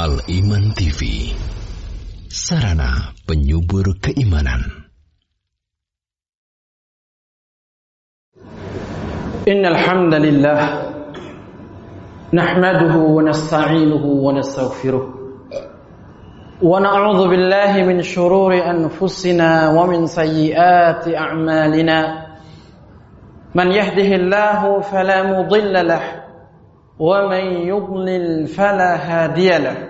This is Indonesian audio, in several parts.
Al-Iman TV Sarana penyubur keimanan. إن الحمد لله نحمده ونستعينه ونستغفره ونعوذ بالله من شرور أنفسنا ومن سيئات أعمالنا من يهده الله فلا مضل له ومن يضلل فلا هادي له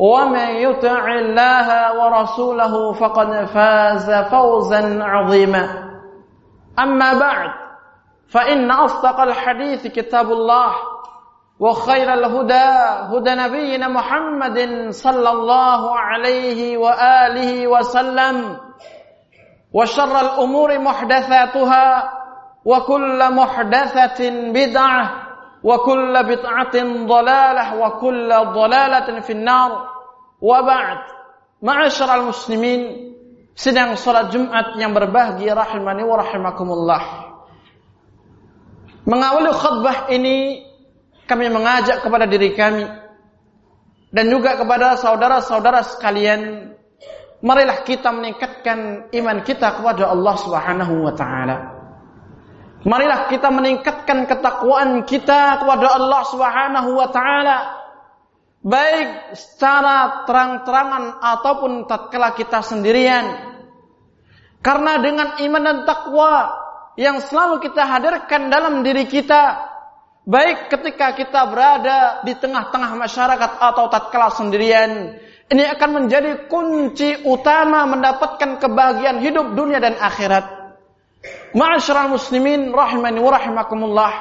ومن يطع الله ورسوله فقد فاز فوزا عظيما. اما بعد فان اصدق الحديث كتاب الله وخير الهدى هدى نبينا محمد صلى الله عليه واله وسلم. وشر الأمور محدثاتها وكل محدثة بدعة. وكل بدعة ضلالة وكل ضلالة في النار وبعد معاشر المسلمين sedang salat Jumat yang berbahagia rahimani wa rahimakumullah. Mengawali khutbah ini kami mengajak kepada diri kami dan juga kepada saudara-saudara sekalian marilah kita meningkatkan iman kita kepada Allah Subhanahu wa taala. Marilah kita meningkatkan ketakwaan kita kepada Allah Subhanahu wa taala. Baik secara terang-terangan ataupun tatkala kita sendirian. Karena dengan iman dan takwa yang selalu kita hadirkan dalam diri kita, baik ketika kita berada di tengah-tengah masyarakat atau tatkala sendirian, ini akan menjadi kunci utama mendapatkan kebahagiaan hidup dunia dan akhirat. Ma'asyiral muslimin rahimani wa rahimakumullah.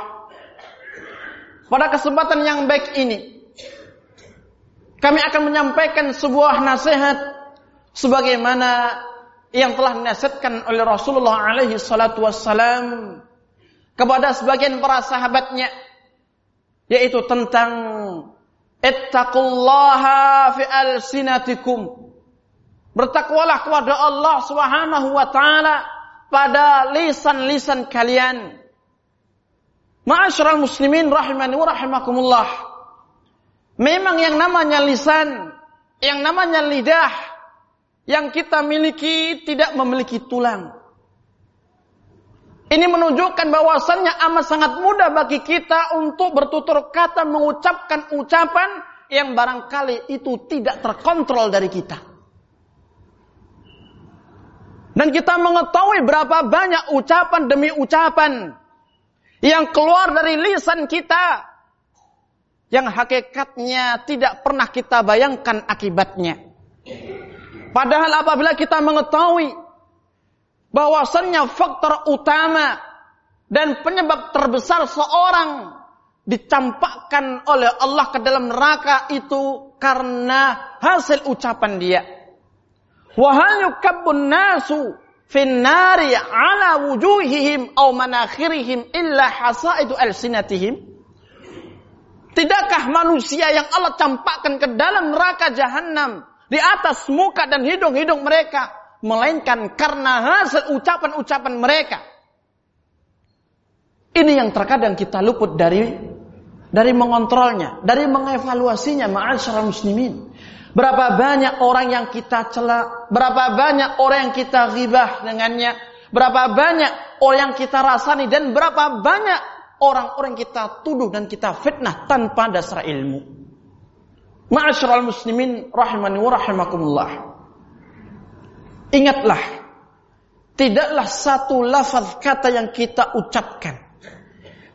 Pada kesempatan yang baik ini kami akan menyampaikan sebuah nasihat sebagaimana yang telah dinasihatkan oleh Rasulullah alaihi salatu wassalam kepada sebagian para sahabatnya yaitu tentang Ittaqullaha fi alsinatikum. Bertakwalah kepada Allah Subhanahu wa taala pada lisan-lisan kalian. Ma'asyiral muslimin rahimani wa rahimakumullah. Memang yang namanya lisan, yang namanya lidah yang kita miliki tidak memiliki tulang. Ini menunjukkan bahwasannya amat sangat mudah bagi kita untuk bertutur kata mengucapkan ucapan yang barangkali itu tidak terkontrol dari kita. Dan kita mengetahui berapa banyak ucapan demi ucapan yang keluar dari lisan kita yang hakikatnya tidak pernah kita bayangkan akibatnya. Padahal apabila kita mengetahui bahwasannya faktor utama dan penyebab terbesar seorang dicampakkan oleh Allah ke dalam neraka itu karena hasil ucapan dia. Wahal yukabbun nasu fin nari ala wujuhihim aw manakhirihim illa hasaidu alsinatihim. Tidakkah manusia yang Allah campakkan ke dalam neraka jahanam di atas muka dan hidung-hidung mereka melainkan karena hasil ucapan-ucapan mereka. Ini yang terkadang kita luput dari dari mengontrolnya, dari mengevaluasinya ma'asyiral muslimin. Berapa banyak orang yang kita cela, berapa banyak orang yang kita ghibah dengannya, berapa banyak orang yang kita rasani dan berapa banyak orang-orang kita tuduh dan kita fitnah tanpa dasar ilmu. Ma'asyiral muslimin rahimani wa rahimakumullah. Ingatlah, tidaklah satu lafaz kata yang kita ucapkan.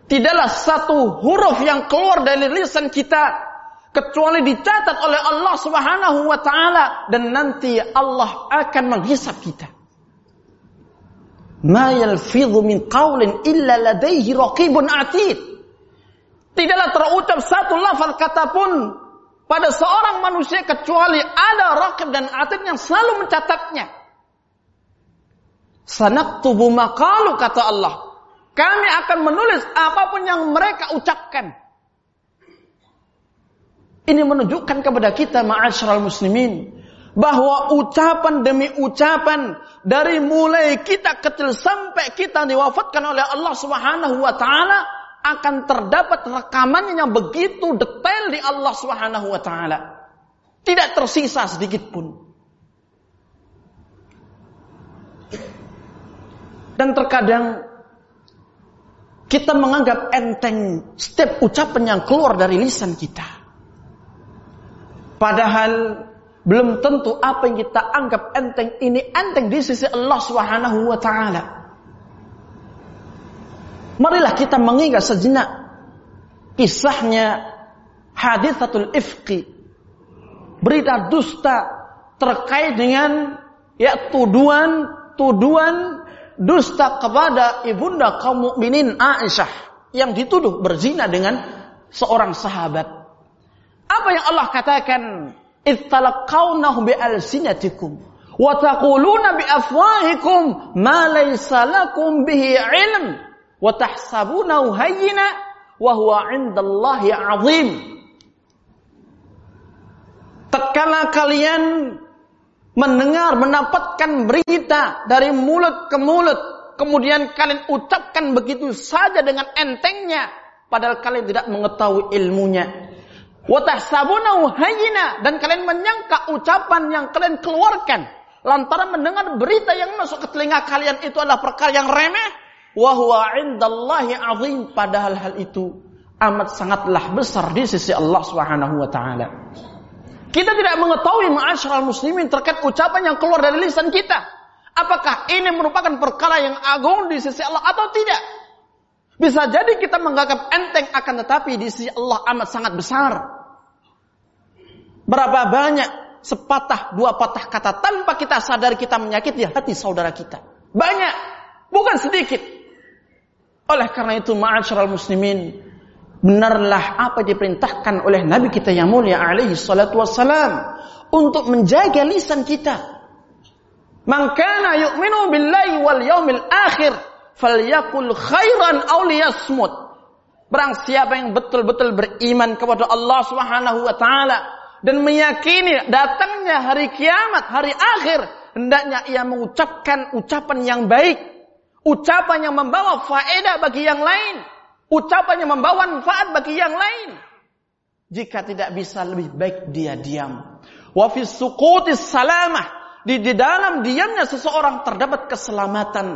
Tidaklah satu huruf yang keluar dari lisan kita kecuali dicatat oleh Allah Subhanahu wa taala dan nanti Allah akan menghisap kita. Ma yalfidhu min qawlin illa ladaihi raqibun atid. Tidaklah terucap satu lafaz kata pun pada seorang manusia kecuali ada raqib dan atid yang selalu mencatatnya. Sanaktubu maqalu kata Allah. Kami akan menulis apa pun yang mereka ucapkan. Ini menunjukkan kepada kita ma'asyiral muslimin bahwa ucapan demi ucapan dari mulai kita kecil sampai kita diwafatkan oleh Allah Subhanahu wa taala akan terdapat rekamannya yang begitu detail di Allah Subhanahu wa taala. Tidak tersisa sedikit pun. Dan terkadang kita menganggap enteng setiap ucapan yang keluar dari lisan kita. Padahal belum tentu apa yang kita anggap enteng ini enteng di sisi Allah Subhanahu wa taala. Marilah kita mengingat sejenak kisahnya hadithatul ifki. Berita dusta terkait dengan ya tuduhan tuduhan dusta kepada ibunda kaum mukminin Aisyah yang dituduh berzina dengan seorang sahabat. Apa yang Allah katakan? Ittalaqawnahu bi alsinatikum wa taquluna bi afwahikum ma laysa lakum bihi ilm wa tahsabunahu hayyina wa huwa 'indallahi 'azim. Tatkala kalian mendengar, mendapatkan berita dari mulut ke mulut, kemudian kalian ucapkan begitu saja dengan entengnya, padahal kalian tidak mengetahui ilmunya. Dan kalian menyangka ucapan yang kalian keluarkan lantaran mendengar berita yang masuk ke telinga kalian itu adalah perkara yang remeh wa huwa indallahi azim padahal hal itu amat sangatlah besar di sisi Allah Subhanahu wa taala. Kita tidak mengetahui ma'asyiral muslimin terkait ucapan yang keluar dari lisan kita. Apakah ini merupakan perkara yang agung di sisi Allah atau tidak? Bisa jadi kita menganggap enteng akan tetapi di sisi Allah amat sangat besar. Berapa banyak sepatah dua patah kata tanpa kita sadar kita menyakiti hati saudara kita. Banyak, bukan sedikit. Oleh karena itu ma'asyiral muslimin, benarlah apa diperintahkan oleh Nabi kita yang mulia alaihi salatu wassalam untuk menjaga lisan kita. Man kana yu'minu billahi wal yaumil akhir falyakul khairan aw liyasmut. Barang siapa yang betul-betul beriman kepada Allah Subhanahu wa taala dan meyakini datangnya hari kiamat, hari akhir, hendaknya ia mengucapkan ucapan yang baik, ucapan yang membawa faedah bagi yang lain Ucapan yang membawa manfaat bagi yang lain. Jika tidak bisa lebih baik dia diam. Wa fi salamah. Di, di dalam diamnya seseorang terdapat keselamatan.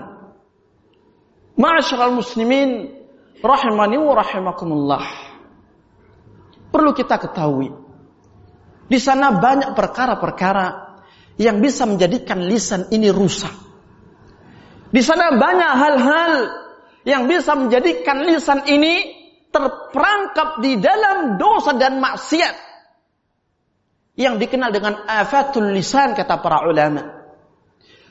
Ma'asyiral muslimin rahimani wa rahimakumullah. Perlu kita ketahui di sana banyak perkara-perkara yang bisa menjadikan lisan ini rusak. Di sana banyak hal-hal yang bisa menjadikan lisan ini terperangkap di dalam dosa dan maksiat yang dikenal dengan afatul lisan kata para ulama.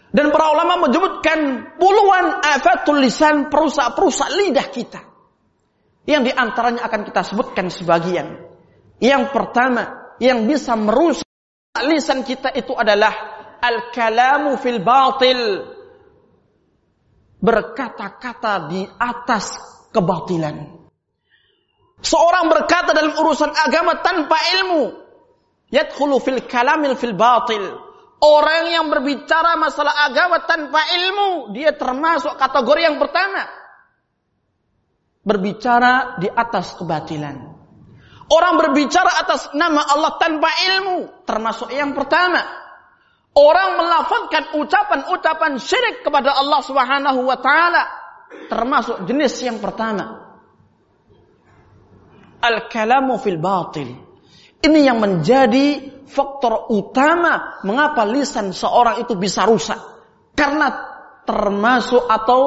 Dan para ulama menyebutkan puluhan afatul lisan perusak-perusak lidah kita. Yang di antaranya akan kita sebutkan sebagian. Yang pertama, yang bisa merusak lisan kita itu adalah al-kalamu fil batil berkata-kata di atas kebatilan. Seorang berkata dalam urusan agama tanpa ilmu. Yadkhulu fil kalamil fil batil. Orang yang berbicara masalah agama tanpa ilmu, dia termasuk kategori yang pertama. Berbicara di atas kebatilan. Orang berbicara atas nama Allah tanpa ilmu, termasuk yang pertama. Orang melafalkan ucapan-ucapan syirik kepada Allah Subhanahu wa taala termasuk jenis yang pertama. Al-kalamu fil batil. Ini yang menjadi faktor utama mengapa lisan seorang itu bisa rusak. Karena termasuk atau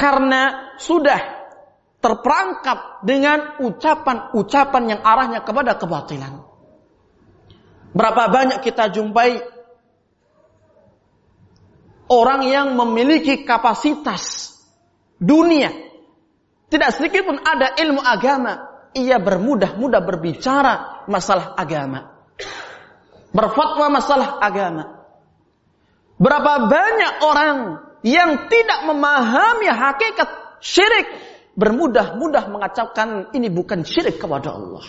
karena sudah terperangkap dengan ucapan-ucapan yang arahnya kepada kebatilan. Berapa banyak kita jumpai orang yang memiliki kapasitas dunia. Tidak sedikit pun ada ilmu agama. Ia bermudah-mudah berbicara masalah agama. Berfatwa masalah agama. Berapa banyak orang yang tidak memahami hakikat syirik bermudah-mudah mengacaukan ini bukan syirik kepada Allah.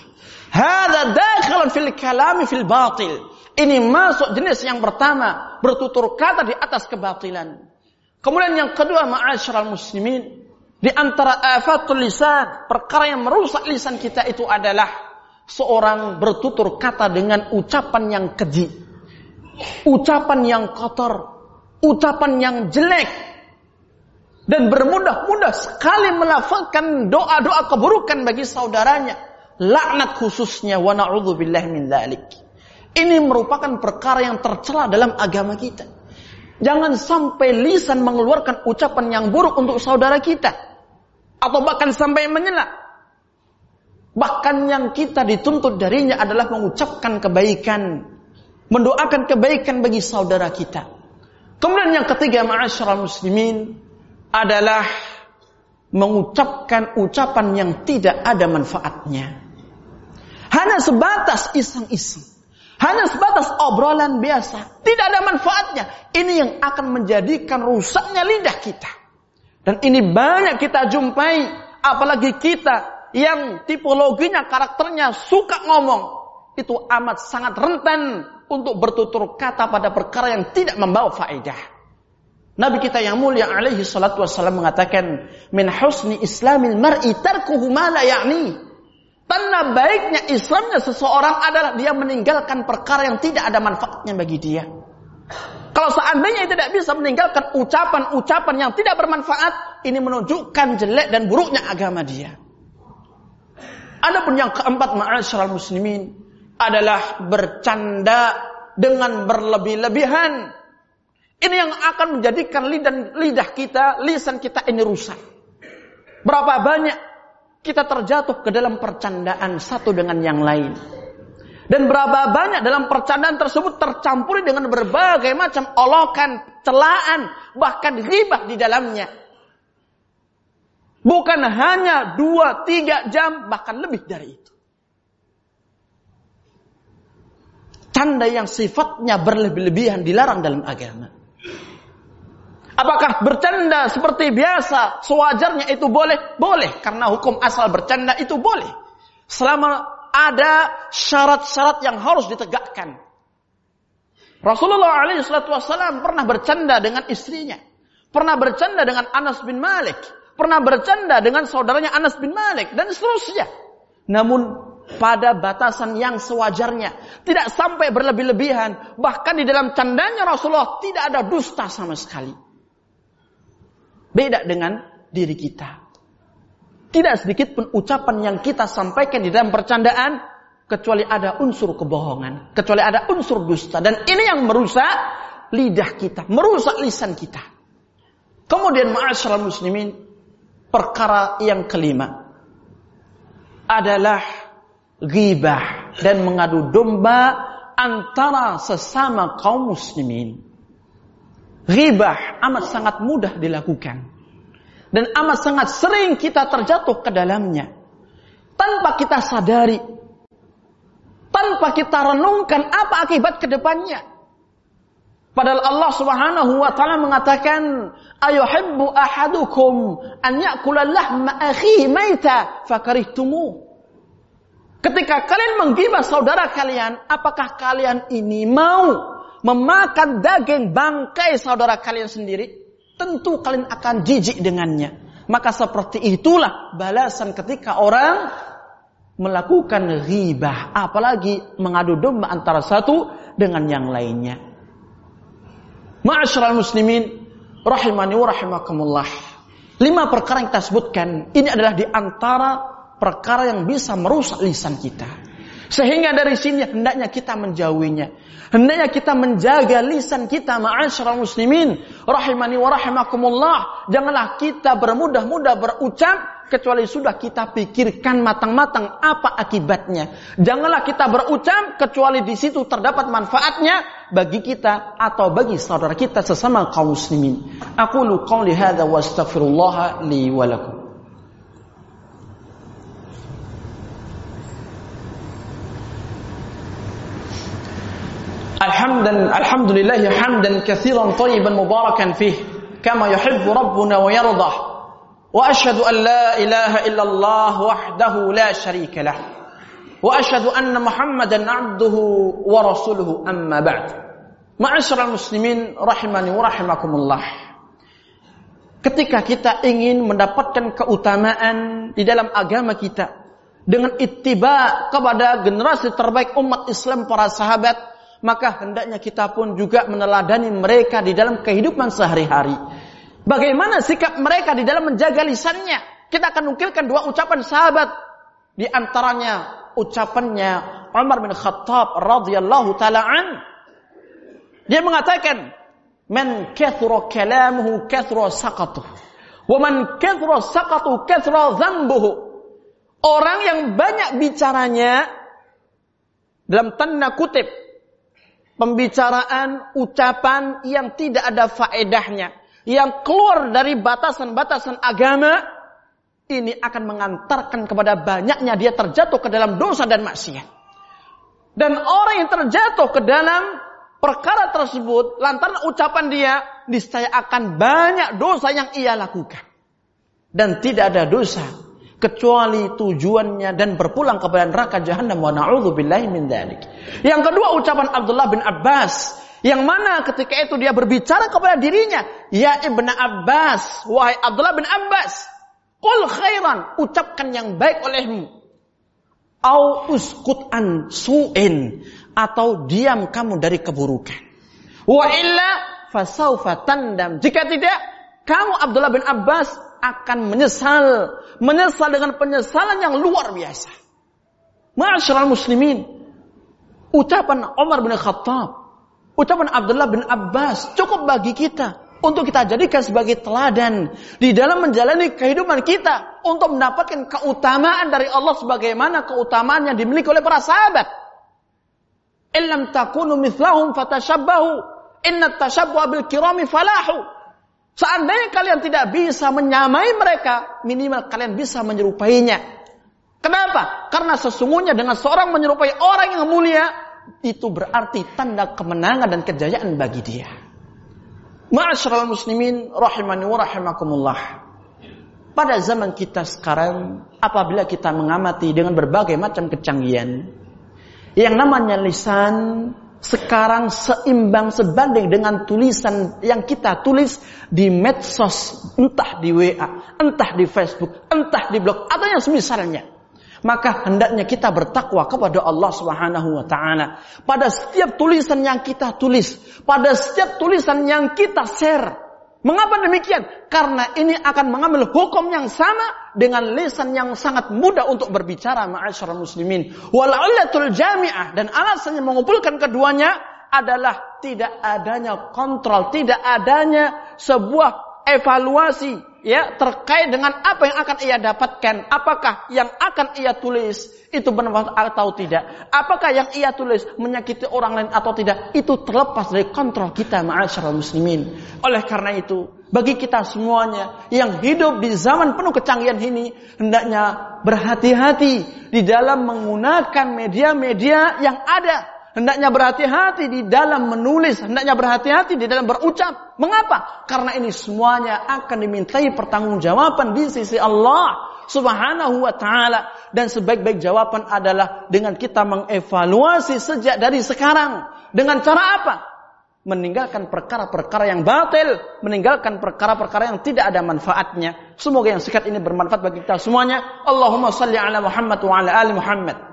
Hada dakhalan fil kalami fil batil. Ini masuk jenis yang pertama, bertutur kata di atas kebatilan. Kemudian yang kedua, ma'asyiral muslimin, di antara afatul lisan, perkara yang merusak lisan kita itu adalah seorang bertutur kata dengan ucapan yang keji, ucapan yang kotor, ucapan yang jelek, dan bermudah-mudah sekali melafalkan doa-doa keburukan bagi saudaranya, laknat khususnya wa na'udzubillah min dzalik. Ini merupakan perkara yang tercela dalam agama kita. Jangan sampai lisan mengeluarkan ucapan yang buruk untuk saudara kita. Atau bahkan sampai menyela. Bahkan yang kita dituntut darinya adalah mengucapkan kebaikan. Mendoakan kebaikan bagi saudara kita. Kemudian yang ketiga ma'asyiral muslimin adalah mengucapkan ucapan yang tidak ada manfaatnya. Hanya sebatas iseng-iseng. Hanya sebatas obrolan biasa. Tidak ada manfaatnya. Ini yang akan menjadikan rusaknya lidah kita. Dan ini banyak kita jumpai. Apalagi kita yang tipologinya, karakternya suka ngomong. Itu amat sangat rentan untuk bertutur kata pada perkara yang tidak membawa faedah. Nabi kita yang mulia alaihi salatu wassalam mengatakan min husni islamil mar'i tarkuhu ma la ya'ni Tanda baiknya Islamnya seseorang adalah dia meninggalkan perkara yang tidak ada manfaatnya bagi dia. Kalau seandainya tidak bisa meninggalkan ucapan-ucapan yang tidak bermanfaat, ini menunjukkan jelek dan buruknya agama dia. Adapun yang keempat ma'asyiral muslimin adalah bercanda dengan berlebih-lebihan. Ini yang akan menjadikan lidah, lidah kita, lisan kita ini rusak. Berapa banyak kita terjatuh ke dalam percandaan satu dengan yang lain. Dan berapa banyak dalam percandaan tersebut tercampur dengan berbagai macam olokan, celaan, bahkan ribah di dalamnya. Bukan hanya dua, tiga jam, bahkan lebih dari itu. Tanda yang sifatnya berlebih-lebihan dilarang dalam agama. Apakah bercanda seperti biasa sewajarnya itu boleh? Boleh karena hukum asal bercanda itu boleh. Selama ada syarat-syarat yang harus ditegakkan. Rasulullah SAW pernah bercanda dengan istrinya. Pernah bercanda dengan Anas bin Malik. Pernah bercanda dengan saudaranya Anas bin Malik. Dan seterusnya. Namun pada batasan yang sewajarnya. Tidak sampai berlebih-lebihan. Bahkan di dalam candanya Rasulullah tidak ada dusta sama sekali. Beda dengan diri kita. Tidak sedikit pun ucapan yang kita sampaikan di dalam percandaan kecuali ada unsur kebohongan, kecuali ada unsur dusta dan ini yang merusak lidah kita, merusak lisan kita. Kemudian ma'asyiral muslimin, perkara yang kelima adalah ghibah dan mengadu domba antara sesama kaum muslimin. Ghibah amat sangat mudah dilakukan. Dan amat sangat sering kita terjatuh ke dalamnya. Tanpa kita sadari. Tanpa kita renungkan apa akibat ke depannya. Padahal Allah subhanahu wa ta'ala mengatakan, Ayuhibbu ahadukum an ya'kula lahma akhihi maita fakarihtumu. Ketika kalian menggibah saudara kalian, apakah kalian ini mau memakan daging bangkai saudara kalian sendiri, tentu kalian akan jijik dengannya. Maka seperti itulah balasan ketika orang melakukan ghibah, apalagi mengadu domba antara satu dengan yang lainnya. Ma'asyiral muslimin rahimani wa rahimakumullah. Lima perkara yang kita sebutkan ini adalah di antara perkara yang bisa merusak lisan kita. Sehingga dari sini hendaknya kita menjauhinya. Hendaknya kita menjaga lisan kita ma'asyiral muslimin rahimani wa rahimakumullah. Janganlah kita bermudah-mudah berucap kecuali sudah kita pikirkan matang-matang apa akibatnya. Janganlah kita berucap kecuali di situ terdapat manfaatnya bagi kita atau bagi saudara kita sesama kaum muslimin. Aku lu qauli hadza wa astaghfirullah li wa lakum. الحمد الحمد لله حمدا كثيرا طيبا مباركا فيه كما يحب ربنا ويرضى. وأشهد أن لا إله إلا الله وحده لا شريك له. وأشهد أن محمدا عبده ورسوله أما بعد. معاشر المسلمين رحمني ورحمكم الله. ketika kita ingin mendapatkan keutamaan di dalam agama kita dengan ittiba kepada generasi terbaik umat Islam para sahabat maka hendaknya kita pun juga meneladani mereka di dalam kehidupan sehari-hari. Bagaimana sikap mereka di dalam menjaga lisannya? Kita akan nukilkan dua ucapan sahabat. Di antaranya ucapannya Umar bin Khattab radhiyallahu taala an. Dia mengatakan, "Man kathura kalamuhu kathura saqatuhu, wa man kathura saqatuhu kathura dhanbuhu." Orang yang banyak bicaranya dalam tanda kutip pembicaraan, ucapan yang tidak ada faedahnya, yang keluar dari batasan-batasan agama, ini akan mengantarkan kepada banyaknya dia terjatuh ke dalam dosa dan maksiat. Dan orang yang terjatuh ke dalam perkara tersebut, lantaran ucapan dia, niscaya akan banyak dosa yang ia lakukan. Dan tidak ada dosa kecuali tujuannya dan berpulang kepada neraka jahanam wa na'udzubillahi min dzalik. Yang kedua ucapan Abdullah bin Abbas yang mana ketika itu dia berbicara kepada dirinya, ya Ibnu Abbas, wahai Abdullah bin Abbas, qul khairan, ucapkan yang baik olehmu. Au uskut an su'in atau diam kamu dari keburukan. Wa illa fasaufa tandam. Jika tidak, kamu Abdullah bin Abbas akan menyesal. Menyesal dengan penyesalan yang luar biasa. Ma'asyiral muslimin. Ucapan Umar bin Khattab. Ucapan Abdullah bin Abbas cukup bagi kita. Untuk kita jadikan sebagai teladan. Di dalam menjalani kehidupan kita. Untuk mendapatkan keutamaan dari Allah sebagaimana keutamaan yang dimiliki oleh para sahabat. Illam takunu mithlahum fatashabbahu. Inna tashabbuha bil kirami falahu. Seandainya kalian tidak bisa menyamai mereka, minimal kalian bisa menyerupainya. Kenapa? Karena sesungguhnya dengan seorang menyerupai orang yang mulia, itu berarti tanda kemenangan dan kejayaan bagi dia. Ma'asyiral muslimin rahimani wa rahimakumullah. Pada zaman kita sekarang, apabila kita mengamati dengan berbagai macam kecanggihan, yang namanya lisan sekarang seimbang sebanding dengan tulisan yang kita tulis di medsos, entah di WA, entah di Facebook, entah di blog, atau yang semisalnya. Maka hendaknya kita bertakwa kepada Allah Subhanahu wa taala. Pada setiap tulisan yang kita tulis, pada setiap tulisan yang kita share, Mengapa demikian? Karena ini akan mengambil hukum yang sama dengan lisan yang sangat mudah untuk berbicara ma'asyar muslimin. Wala'ulatul jami'ah. Dan alasan yang mengumpulkan keduanya adalah tidak adanya kontrol, tidak adanya sebuah evaluasi ya terkait dengan apa yang akan ia dapatkan. Apakah yang akan ia tulis itu bermanfaat atau tidak? Apakah yang ia tulis menyakiti orang lain atau tidak? Itu terlepas dari kontrol kita ma'asyiral muslimin. Oleh karena itu bagi kita semuanya yang hidup di zaman penuh kecanggihan ini hendaknya berhati-hati di dalam menggunakan media-media yang ada Hendaknya berhati-hati di dalam menulis, hendaknya berhati-hati di dalam berucap. Mengapa? Karena ini semuanya akan dimintai pertanggungjawaban di sisi Allah Subhanahu wa taala dan sebaik-baik jawaban adalah dengan kita mengevaluasi sejak dari sekarang. Dengan cara apa? Meninggalkan perkara-perkara yang batil, meninggalkan perkara-perkara yang tidak ada manfaatnya. Semoga yang sikat ini bermanfaat bagi kita semuanya. Allahumma salli ala Muhammad wa ala ali Muhammad.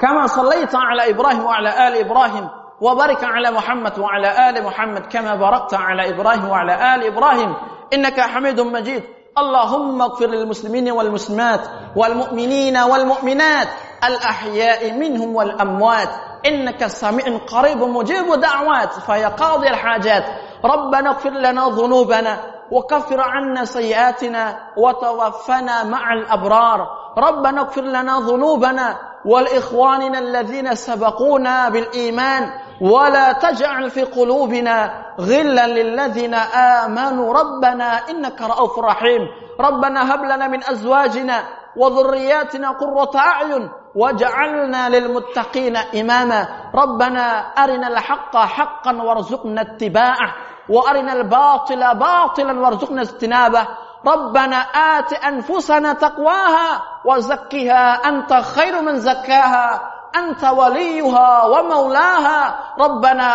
كما صليت على إبراهيم وعلى آل إبراهيم وبارك على محمد وعلى آل محمد كما باركت على إبراهيم وعلى آل إبراهيم. إنك حميد مجيد. اللهم اغفر للمسلمين والمسلمات والمؤمنين والمؤمنات الأحياء منهم والأموات. إنك سميع قريب مجيب دعوات. فيا قاضي الحاجات. ربنا اغفر لنا ذنوبنا وكفر عنا سيئاتنا وتوفنا مع الأبرار. ربنا اغفر لنا ذنوبنا والإخواننا الذين سبقونا بالإيمان ولا تجعل في قلوبنا غلا للذين آمنوا. ربنا إنك رؤوف رحيم. ربنا هب لنا من أزواجنا وذرياتنا قرة أعين واجعلنا للمتقين إماما. ربنا أرنا الحق حقا وارزقنا اتباعه وأرنا الباطل باطلا وارزقنا اجتنابه. ربنا آت أنفسنا تقواها وزكها أنت خير من زكاها أنت وليها ومولاها. ربنا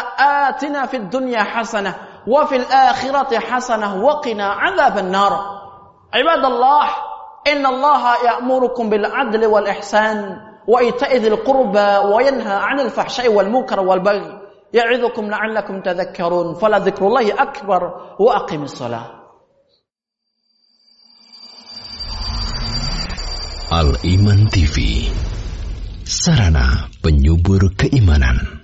آتنا في الدنيا حسنة وفي الآخرة حسنة وقنا عذاب النار. عباد الله إن الله يأمركم بالعدل والإحسان وإيتاء ذي القربى وينهى عن الفحشاء والمنكر والبغي. يعظكم لعلكم تذكرون. فلا ذكر الله أكبر وأقم الصلاة. Al Iman TV Sarana penyubur keimanan